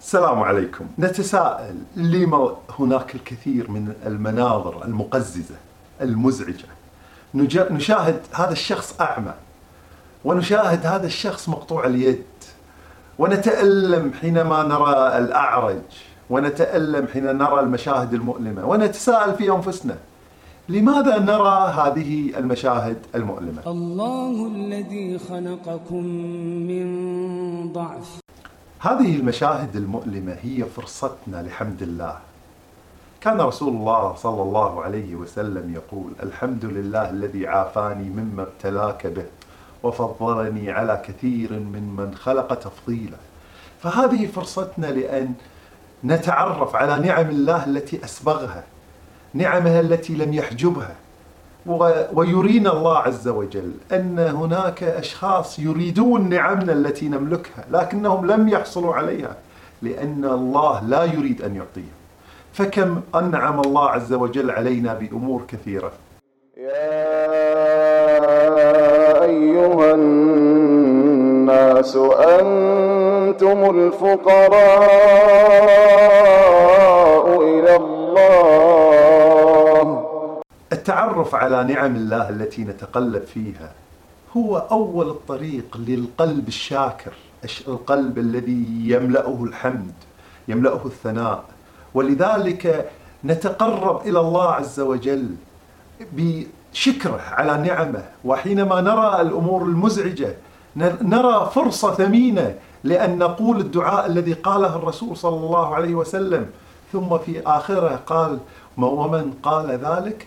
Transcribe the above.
السلام عليكم. نتساءل لما هناك الكثير من المناظر المقززة المزعجة؟ نشاهد هذا الشخص أعمى ونشاهد هذا الشخص مقطوع اليد ونتألم حينما نرى الأعرج ونتألم حين نرى المشاهد المؤلمة ونتساءل في أنفسنا لماذا نرى هذه المشاهد المؤلمة؟ الله الذي خلقكم من ضعف. هذه المشاهد المؤلمة هي فرصتنا لحمد الله. كان رسول الله صلى الله عليه وسلم يقول الحمد لله الذي عافاني مما ابتلاك به وفضلني على كثير من من خلق تفضيلا. فهذه فرصتنا لأن نتعرف على نعم الله التي أسبغها نعمها التي لم يحجبها. ويرينا الله عز وجل أن هناك أشخاص يريدون نعمنا التي نملكها لكنهم لم يحصلوا عليها لأن الله لا يريد أن يعطيهم. فكم أنعم الله عز وجل علينا بأمور كثيرة. يا أيها الناس أنتم الفقراء إلى الله. التعرف على نعم الله التي نتقلب فيها هو أول الطريق للقلب الشاكر الش- القلب الذي يملأه الحمد يملأه الثناء. ولذلك نتقرب إلى الله عز وجل بشكره على نعمه. وحينما نرى الأمور المزعجة ن- نرى فرصة ثمينة لأن نقول الدعاء الذي قاله الرسول صلى الله عليه وسلم. ثم في آخره قال ومن قال ذلك